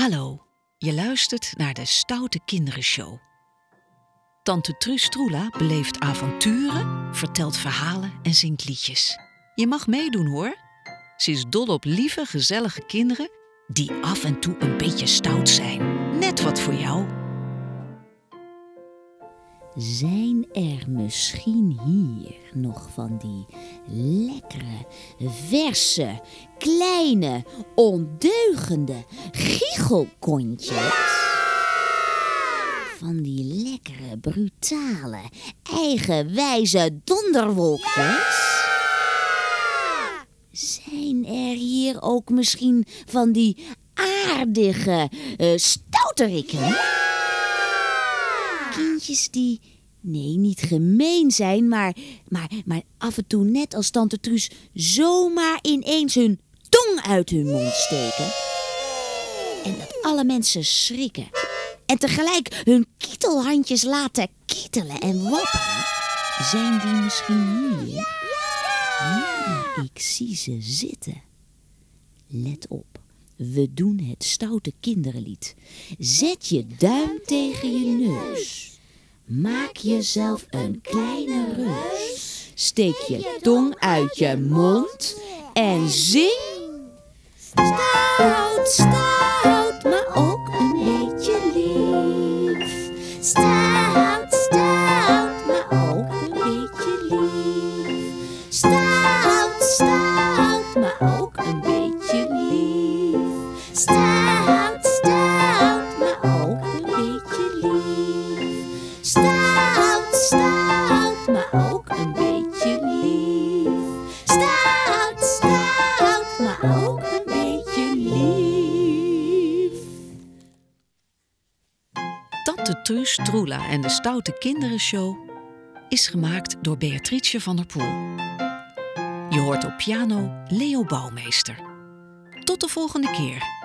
Hallo, je luistert naar de Stoute Kinderenshow. Tante Truus Troela beleeft avonturen, vertelt verhalen en zingt liedjes. Je mag meedoen hoor. Ze is dol op lieve, gezellige kinderen die af en toe een beetje stout zijn. Zijn er misschien hier nog van die lekkere, verse, kleine, ondeugende giechelkontjes? Van die lekkere, brutale, eigenwijze donderwolkjes? Zijn er hier ook misschien van die aardige uh, stouterikken? Kindjes die, nee, niet gemeen zijn, maar, maar, maar af en toe net als tante Truus zomaar ineens hun tong uit hun mond steken. En dat alle mensen schrikken. En tegelijk hun kietelhandjes laten kietelen en wapperen. Zijn die misschien hier? Ja, ik zie ze zitten. Let op. We doen het stoute kinderlied. Zet je duim tegen je neus. Maak jezelf een kleine reus. Steek je tong uit je mond en zing. Stout, stout, maar ook een beetje lief. Stout, stout, maar ook een beetje lief. Tante Truus Troela en de Stoute Kinderenshow is gemaakt door Beatrice van der Poel. Je hoort op piano Leo Bouwmeester. Tot de volgende keer.